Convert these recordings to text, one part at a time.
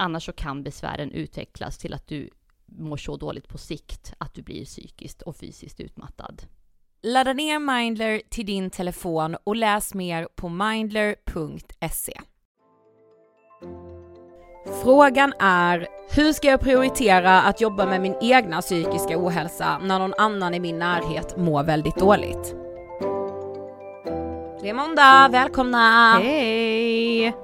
Annars så kan besvären utvecklas till att du mår så dåligt på sikt att du blir psykiskt och fysiskt utmattad. Ladda ner Mindler till din telefon och läs mer på mindler.se. Frågan är, hur ska jag prioritera att jobba med min egna psykiska ohälsa när någon annan i min närhet mår väldigt dåligt? Det är måndag, välkomna! Hej!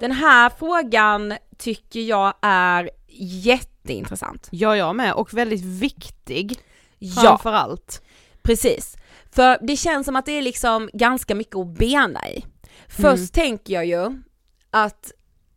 Den här frågan tycker jag är jätteintressant. Ja, jag med och väldigt viktig Ja, framförallt. precis. För det känns som att det är liksom ganska mycket att bena i. Först tänker jag ju att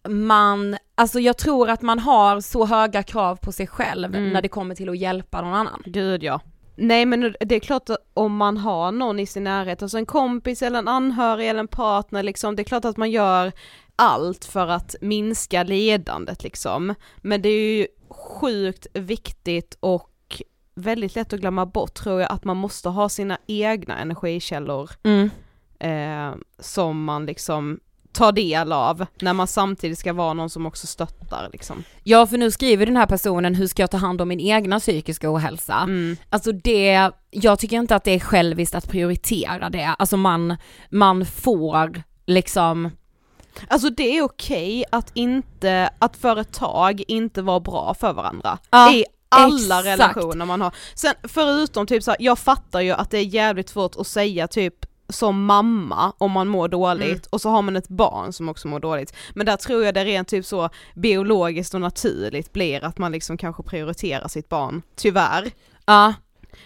man, alltså jag tror att man har så höga krav på sig själv Mm. när det kommer till att hjälpa någon annan. Gud ja. Nej men det är klart att om man har någon i sin närhet, alltså en kompis eller en anhörig eller en partner liksom, det är klart att man gör allt för att minska ledandet liksom. Men det är ju sjukt viktigt och väldigt lätt att glömma bort tror jag att man måste ha sina egna energikällor Mm. eh, som man liksom tar del av när man samtidigt ska vara någon som också stöttar liksom. Ja för nu skriver den här personen, hur ska jag ta hand om min egna psykiska ohälsa? Mm. Alltså det, jag tycker inte att det är själviskt att prioritera det, alltså man, man får liksom Alltså det är okej att inte, att för ett tag inte vara bra för varandra. Ja, I alla exakt. relationer man har. Sen förutom typ så här, jag fattar ju att det är jävligt svårt att säga typ som mamma om man mår dåligt Mm. och så har man ett barn som också mår dåligt. Men där tror jag det rent typ så biologiskt och naturligt blir att man liksom kanske prioriterar sitt barn, tyvärr. Ja,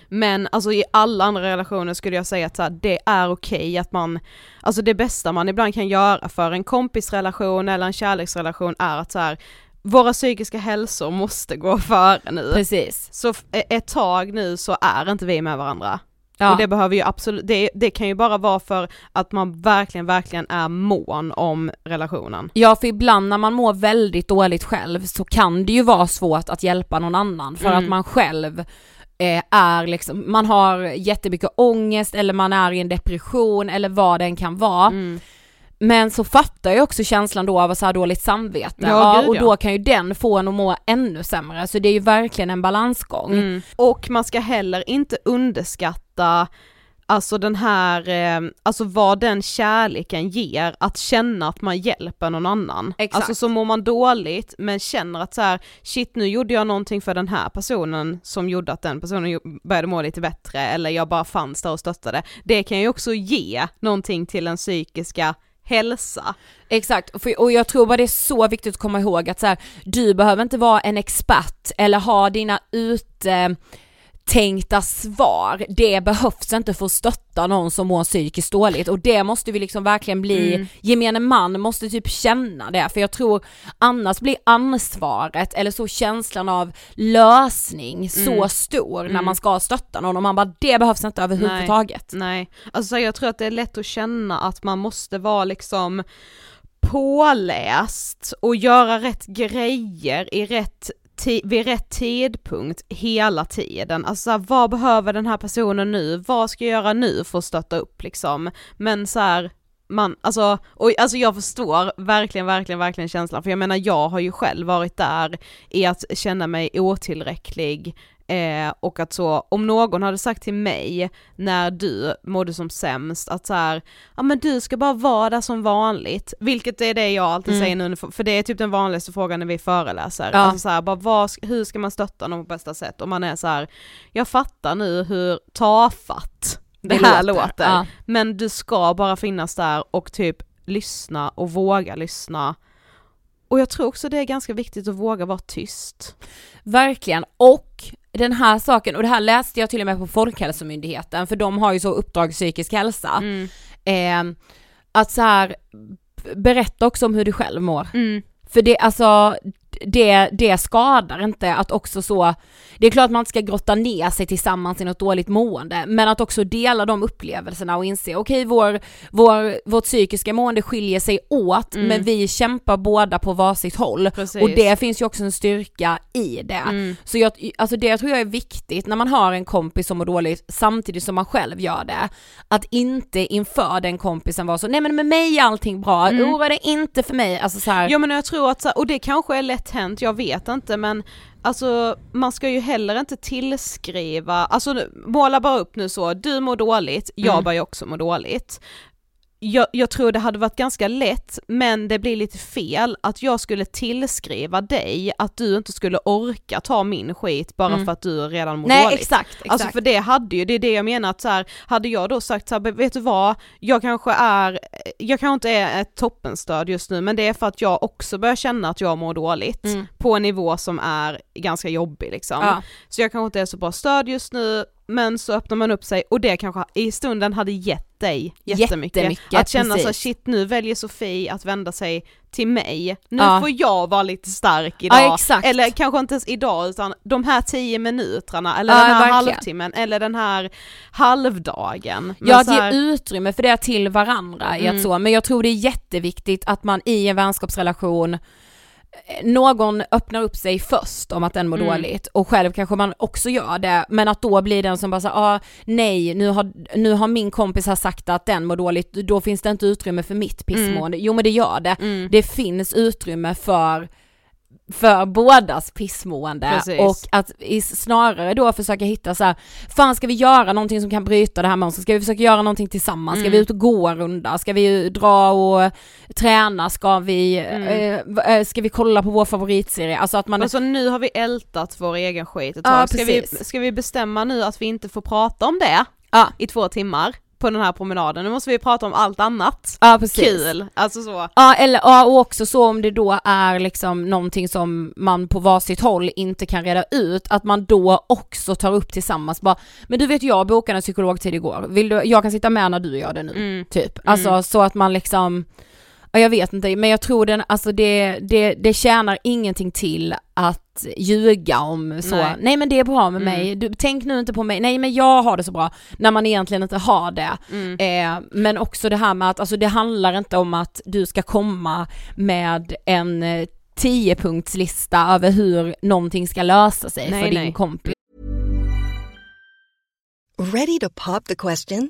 Men alltså i alla andra relationer skulle jag säga att här, det är okej att man, alltså det bästa man ibland kan göra för en kompisrelation eller en kärleksrelation är att så här, våra psykiska hälsor måste gå före nu. precis. Så e- ett tag nu så är inte vi med varandra. Ja. Och det behöver ju absolut, det, det kan ju bara vara för att man verkligen, verkligen är mån om relationen. Ja för ibland när man mår väldigt dåligt själv så kan det ju vara svårt att hjälpa någon annan för Mm. att man själv eh, är liksom, man har jättemycket ångest eller man är i en depression eller vad den kan vara. Mm. Men så fattar jag också känslan då av så här dåligt samvete. Ja, gud, och ja. då kan ju den få en att må ännu sämre. Så det är ju verkligen en balansgång. Mm. Och man ska heller inte underskatta Alltså den här, eh, alltså vad den kärleken ger, att känna att man hjälper någon annan. Exakt. Alltså så mår man dåligt men känner att så här, shit nu gjorde jag någonting för den här personen som gjorde att den personen började må lite bättre eller jag bara fanns där och stöttade. Det kan ju också ge någonting till den psykiska hälsa. Exakt, och jag tror bara det är så viktigt att komma ihåg att så här, du behöver inte vara en expert eller ha dina ute uttänkta svar. Det behövs inte för att stötta någon som mår psykiskt dåligt och det måste vi liksom verkligen bli, Mm. gemene man måste typ känna det för jag tror annars blir ansvaret eller så känslan av lösning så Mm. stor när Mm. man ska stötta någon och man bara det behövs inte överhuvudtaget. Nej, alltså jag tror att det är lätt att känna att man måste vara liksom påläst och göra rätt grejer i rätt vid rätt tidpunkt hela tiden. Alltså så här, vad behöver den här personen nu? Vad ska jag göra nu för att stötta upp liksom? Men så här, man, alltså, och, alltså jag förstår verkligen, verkligen, verkligen känslan, för jag menar jag har ju själv varit där i att känna mig otillräcklig eh, och att så, om någon hade sagt till mig när du mådde som sämst att så här, ja men du ska bara vara där som vanligt, vilket är det jag alltid Mm. säger nu, för det är typ den vanligaste frågan när vi föreläser, Ja. alltså så här, bara vad, hur ska man stötta någon på bästa sätt? Och man är så här, jag fattar nu hur tafatt det, här låter, Ja. men du ska bara finnas där och typ lyssna och våga lyssna. Och jag tror också det är ganska viktigt att våga vara tyst. Verkligen, och den här saken, och det här läste jag till och med på Folkhälsomyndigheten, för de har ju så uppdrag psykisk hälsa, Mm. eh, att så här berätta också om hur du själv mår. Mm. För det, alltså, det, det skadar inte att också så, det är klart att man inte ska grotta ner sig tillsammans i något dåligt mående, men att också dela de upplevelserna och inse, okej okay, vår, vår, vårt psykiska mående skiljer sig åt, mm. men vi kämpar båda på varsitt håll. Precis. Och det finns ju också en styrka i det. Mm. Så jag, alltså det tror jag är viktigt när man har en kompis som mår dåligt, samtidigt som man själv gör det, att inte inför den kompisen vara så, nej men med mig är allting bra, mm. oroa dig inte för mig, alltså så här. Ja men jag tror att, och det kanske är lätt hänt, jag vet inte men Alltså man ska ju heller inte tillskriva, alltså måla bara upp nu så, du mår dåligt, jag mm. börjar också må dåligt jag, jag, tror det hade varit ganska lätt, men det blir lite fel att jag skulle tillskriva dig att du inte skulle orka ta min skit bara mm. för att du redan mår Nej, dåligt. Exakt, exakt. Alltså för det hade ju, det är det jag menar att så här, hade jag då sagt så här, vet du vad, jag kanske är, jag kanske inte är ett toppenstöd just nu, men det är för att jag också börjar känna att jag mår dåligt mm. på en nivå som är ganska jobbig liksom. Ja. Så jag kanske inte är så bra stöd just nu, men så öppnar man upp sig och det kanske i stunden hade gett dig jättemycket. jättemycket att känna så shit nu väljer Sofie att vända sig till mig, nu ja. får jag vara lite stark idag. Ja, eller kanske inte ens idag utan de här tio minuterna eller ja, den här verkligen. halvtimmen eller den här halvdagen. Men ja att här... ge utrymme för det till varandra mm. i att mm. så, men jag tror det är jätteviktigt att man i en vänskapsrelation någon öppnar upp sig först om att den mår mm. dåligt och själv kanske man också gör det men att då blir den som bara såhär, ah, nej nu har, nu har min kompis här sagt att den mår dåligt, då finns det inte utrymme för mitt pissmående. Mm. Jo men det gör det. Mm. Det finns utrymme för för bådas pissmående Precis. och att snarare då försöka hitta så här, fan ska vi göra någonting som kan bryta det här mönstret, ska vi försöka göra någonting tillsammans, mm. ska vi mm. ut och gå en runda, ska vi dra och träna, ska vi, mm. äh, ska vi kolla på vår favoritserie, alltså att man Alltså nu har vi ältat vår egen skit ett tag, ja, ska, vi, ska vi bestämma nu att vi inte får prata om det ja. i två timmar? På den här promenaden, nu måste vi prata om allt annat. Ja precis. Kul, alltså så. Ja eller ja, och också så om det då är liksom någonting som man på varsitt håll inte kan reda ut, att man då också tar upp tillsammans bara, men du vet jag bokade en psykologtid igår, vill du, jag kan sitta med när du gör det nu, mm. typ. Alltså mm. så att man liksom Ja, jag vet inte, men jag tror den, alltså det, det, det tjänar ingenting till att ljuga om så, nej, nej men det är bra med mm. mig, du, tänk nu inte på mig, nej men jag har det så bra, när man egentligen inte har det. Mm. Eh, men också det här med att, alltså det handlar inte om att du ska komma med en eh, tiopunktslista över hur någonting ska lösa sig nej, för nej. din kompis. Ready to pop the question?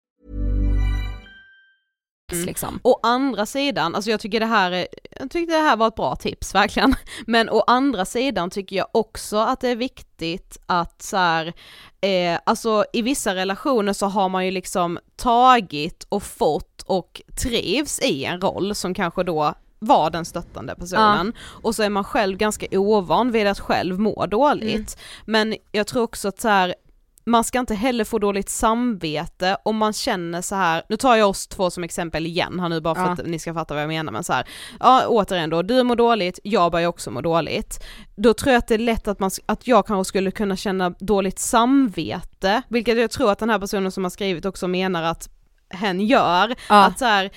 Mm. Liksom. Å andra sidan, alltså jag tycker det här är, jag tyckte det här var ett bra tips verkligen, men å andra sidan tycker jag också att det är viktigt att så här, eh, alltså i vissa relationer så har man ju liksom tagit och fått och trivs i en roll som kanske då var den stöttande personen ja. och så är man själv ganska ovan vid att själv må dåligt. Mm. Men jag tror också att så här, man ska inte heller få dåligt samvete om man känner så här. nu tar jag oss två som exempel igen här nu bara för Ja. att ni ska fatta vad jag menar men så här. ja återigen då, du mår dåligt, jag börjar också må dåligt. Då tror jag att det är lätt att, man, att jag kanske skulle kunna känna dåligt samvete, vilket jag tror att den här personen som har skrivit också menar att hen gör, Ja. att så här,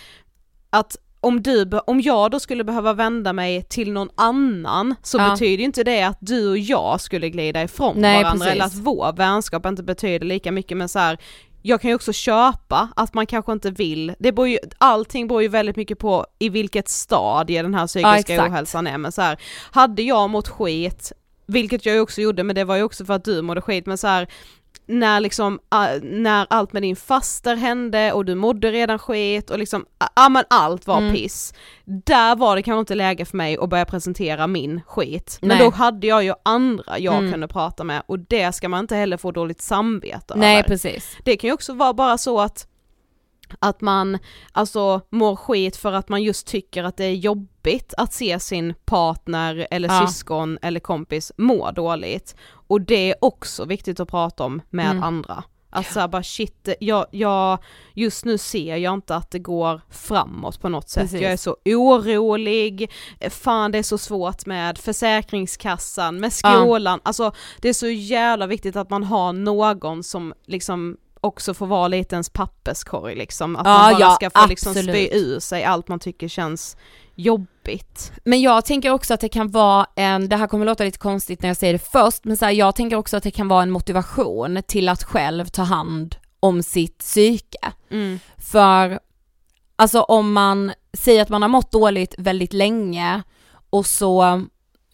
att om, du, om jag då skulle behöva vända mig till någon annan så Ja. betyder ju inte det att du och jag skulle glida ifrån Nej, varandra eller att precis. vår vänskap inte betyder lika mycket men så här, jag kan ju också köpa att man kanske inte vill, det beror ju, allting beror ju väldigt mycket på i vilket stadie den här psykiska exakt. ohälsan är men så här, hade jag mått skit, vilket jag ju också gjorde men det var ju också för att du mådde skit men så här när liksom, när allt med din faster hände och du mådde redan skit och liksom, ja men allt var Mm. piss. Där var det kanske inte läge för mig att börja presentera min skit. Men Nej. då hade jag ju andra jag Mm. kunde prata med och det ska man inte heller få dåligt samvete Nej över. precis. Det kan ju också vara bara så att att man alltså mår skit för att man just tycker att det är jobbigt att se sin partner eller Ja. syskon eller kompis må dåligt. Och det är också viktigt att prata om med Mm. andra. Att såhär bara shit, jag, jag, just nu ser jag inte att det går framåt på något sätt. Precis. Jag är så orolig, fan det är så svårt med försäkringskassan, med Ja. skolan, alltså det är så jävla viktigt att man har någon som liksom också får vara lite ens papperskorg liksom, att Ja, man bara ja, ska få liksom absolut. spy ur sig allt man tycker känns jobbigt. Men jag tänker också att det kan vara en, det här kommer låta lite konstigt när jag säger det först, men så här, jag tänker också att det kan vara en motivation till att själv ta hand om sitt psyke. Mm. För alltså om man säger att man har mått dåligt väldigt länge och så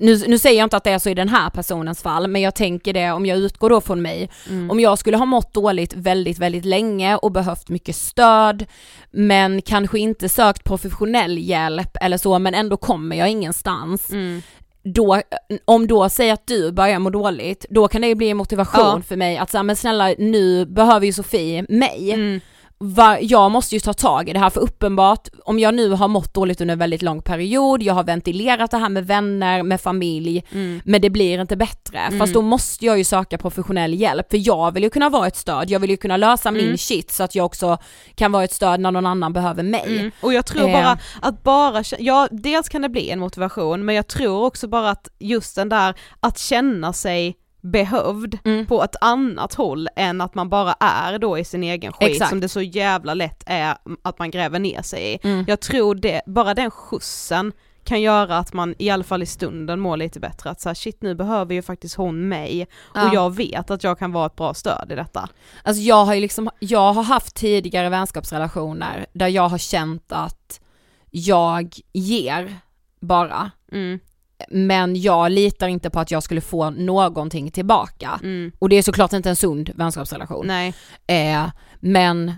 nu, nu säger jag inte att det är så i den här personens fall, men jag tänker det om jag utgår då från mig. Mm. Om jag skulle ha mått dåligt väldigt, väldigt länge och behövt mycket stöd, men kanske inte sökt professionell hjälp eller så, men ändå kommer jag ingenstans. Mm. Då, om då säger att du börjar må dåligt, då kan det ju bli en motivation Ja. för mig att säga, men snälla nu behöver ju Sofie mig. Mm. Va, jag måste ju ta tag i det här för uppenbart, om jag nu har mått dåligt under en väldigt lång period, jag har ventilerat det här med vänner, med familj, Mm. men det blir inte bättre. Fast då måste jag ju söka professionell hjälp, för jag vill ju kunna vara ett stöd, jag vill ju kunna lösa min Mm. shit så att jag också kan vara ett stöd när någon annan behöver mig. Mm. Och jag tror Eh. bara att bara, ja dels kan det bli en motivation men jag tror också bara att just den där att känna sig behövd Mm. på ett annat håll än att man bara är då i sin egen skit Exakt. som det så jävla lätt är att man gräver ner sig i. Mm. Jag tror det, bara den skjutsen kan göra att man i alla fall i stunden mår lite bättre, att så här, shit nu behöver ju faktiskt hon mig Ja. och jag vet att jag kan vara ett bra stöd i detta. Alltså jag har ju liksom, jag har haft tidigare vänskapsrelationer där jag har känt att jag ger bara, Mm, men jag litar inte på att jag skulle få någonting tillbaka. mm. Och det är såklart inte en sund vänskapsrelation. Nej, Eh, men,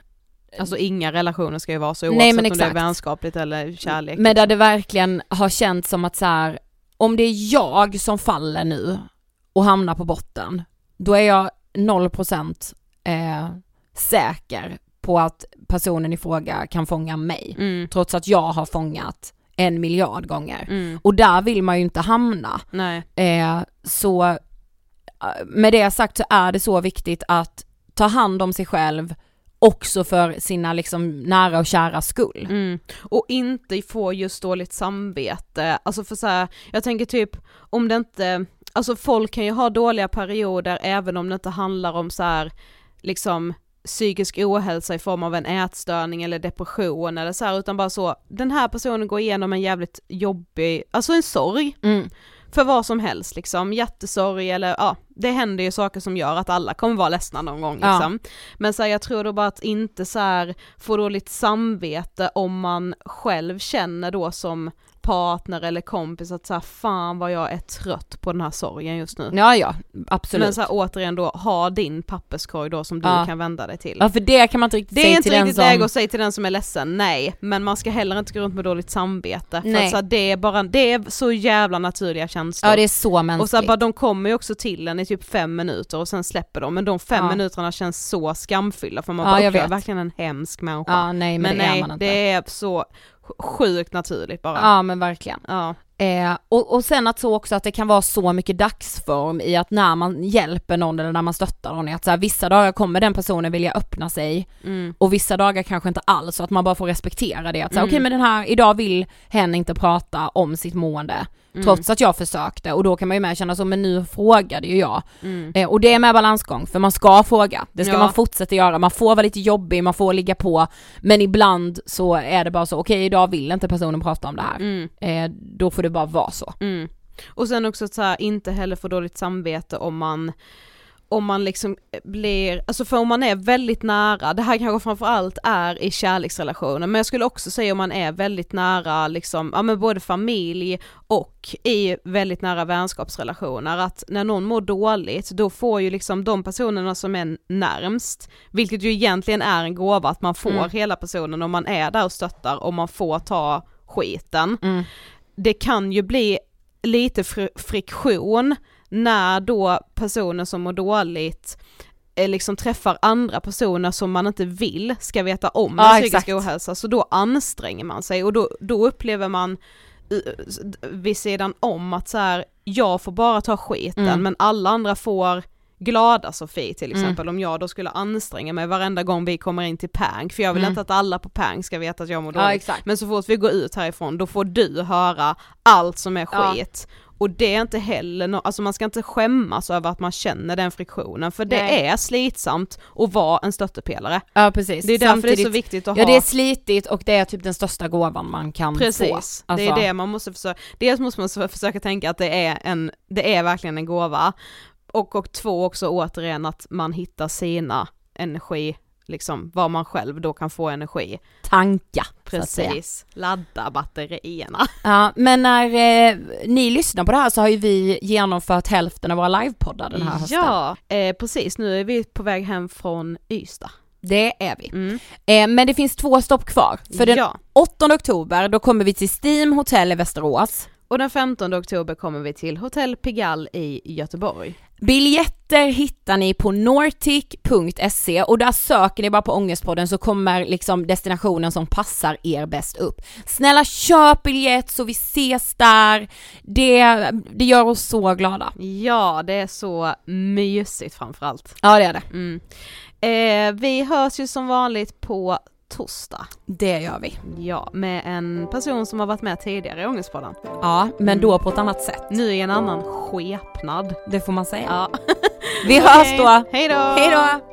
alltså inga relationer ska ju vara så Nej, oavsett men om det är vänskapligt eller kärlek. men där det verkligen har känts som att så här, om det är jag som faller nu och hamnar på botten, då är jag 0% eh, säker på att personen i fråga kan fånga mig. Mm, Trots att jag har fångat en miljard gånger. mm, Och där vill man ju inte hamna. nej. Eh, så eh, med det sagt så är det så viktigt att ta hand om sig själv också för sina liksom nära och kära skull. Mm. Och inte få just dåligt samvete, alltså för så här, jag tänker typ om det inte, alltså folk kan ju ha dåliga perioder även om det inte handlar om så här, liksom psykisk ohälsa i form av en ätstörning eller depression eller så här, utan bara så, den här personen går igenom en jävligt jobbig, alltså en sorg, Mm. för vad som helst liksom, hjärtesorg eller ja, det händer ju saker som gör att alla kommer vara ledsna någon gång Ja. liksom. Men så här, jag tror då bara att inte så här få dåligt samvete om man själv känner då som partner eller kompis att så här, fan vad jag är trött på den här sorgen just nu. Ja, ja, absolut. Men så här, återigen då, ha din papperskorg då som du Ja. kan vända dig till. ja, för det kan man inte riktigt Det är säga inte till den riktigt som... läge att säga till den som är ledsen, nej. Men man ska heller inte gå runt med dåligt samvete. För Nej. att så här, det är bara, det är så jävla naturliga känslor. Ja, det är så mänskligt. och så bara, de kommer ju också till en i typ fem minuter och sen släpper de, men de fem Ja. minuterna känns så skamfyllda för man bara, jag "Okej, jag är verkligen en hemsk människa. Ja, nej men, men det är nej, inte. det är så sjukt naturligt bara. Ja men verkligen. Ja. Eh, och, och sen att så också att det kan vara så mycket dagsform i att när man hjälper någon eller när man stöttar någon, att så här, vissa dagar kommer den personen vilja öppna sig Mm. och vissa dagar kanske inte alls, så att man bara får respektera det. Att Mm. okej men den här, idag vill hen inte prata om sitt mående, Mm. trots att jag försökte och då kan man ju med känna så, men nu frågade ju jag. Mm. Eh, och det är med balansgång, för man ska fråga, det ska Ja. man fortsätta göra, man får vara lite jobbig, man får ligga på, men ibland så är det bara så, okej idag vill inte personen prata om det här. Mm. Eh, då får det bara vara så. Mm. Och sen också att så här, inte heller få dåligt samvete om man om man liksom blir, alltså för om man är väldigt nära, det här kanske framförallt är i kärleksrelationer, men jag skulle också säga om man är väldigt nära liksom, ja men både familj och i väldigt nära vänskapsrelationer, att när någon mår dåligt, då får ju liksom de personerna som är närmst, vilket ju egentligen är en gåva att man får Mm. hela personen om man är där och stöttar och man får ta skiten. Mm. Det kan ju bli lite fr- friktion när då personen som mår dåligt eh, liksom träffar andra personer som man inte vill ska veta om Ja, psykisk exakt. ohälsa, så då anstränger man sig och då, då upplever man eh, vid sidan om att så här, jag får bara ta skiten Mm. men alla andra får glada Sofie till Mm. exempel om jag då skulle anstränga mig varenda gång vi kommer in till Pang, för jag vill Mm. inte att alla på Pang ska veta att jag mår Ja dåligt. exakt. Men så fort vi går ut härifrån då får du höra allt som är Ja. skit. Och det är inte heller no- alltså man ska inte skämmas över att man känner den friktionen för det Nej. är slitsamt att vara en stöttepelare. Ja precis. Det är därför det är så Samtidigt- viktigt att Ja ha det är slitigt och det är typ den största gåvan man kan få. Precis, det är Alltså- det man måste försöka, dels måste man försöka tänka att det är en, det är verkligen en gåva. Och, och två också återigen att man hittar sina energi, liksom var man själv då kan få energi. Tanka. Precis, ladda batterierna. Ja, men när eh, ni lyssnar på det här så har ju vi genomfört hälften av våra livepoddar den här hösten. Ja, eh, precis nu är vi på väg hem från Ystad. Det är vi. Mm. Eh, men det finns två stopp kvar. För den Ja. 8 oktober då kommer vi till Steam Hotel i Västerås. Och den 15 oktober kommer vi till Hotell Pigalle i Göteborg. Biljetter hittar ni på nortic.se och där söker ni bara på Ångestpodden så kommer liksom destinationen som passar er bäst upp. Snälla köp biljett så vi ses där, det, det gör oss så glada. Ja, det är så mysigt framförallt. Ja det är det. Mm. Eh, vi hörs ju som vanligt på torsdag. Det gör vi. Ja, med en person som har varit med tidigare i Ångestpodden. Ja, men då på ett annat sätt. Nu i en annan skepnad. Det får man säga. Ja. Vi hörs då! Hej då! Hej då!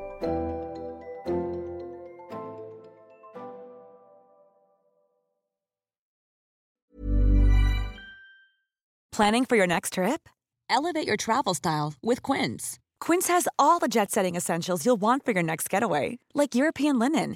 Planning for your next trip? Elevate your travel style with Quince. Quince has all the jet setting essentials you'll want for your next getaway, like European linen,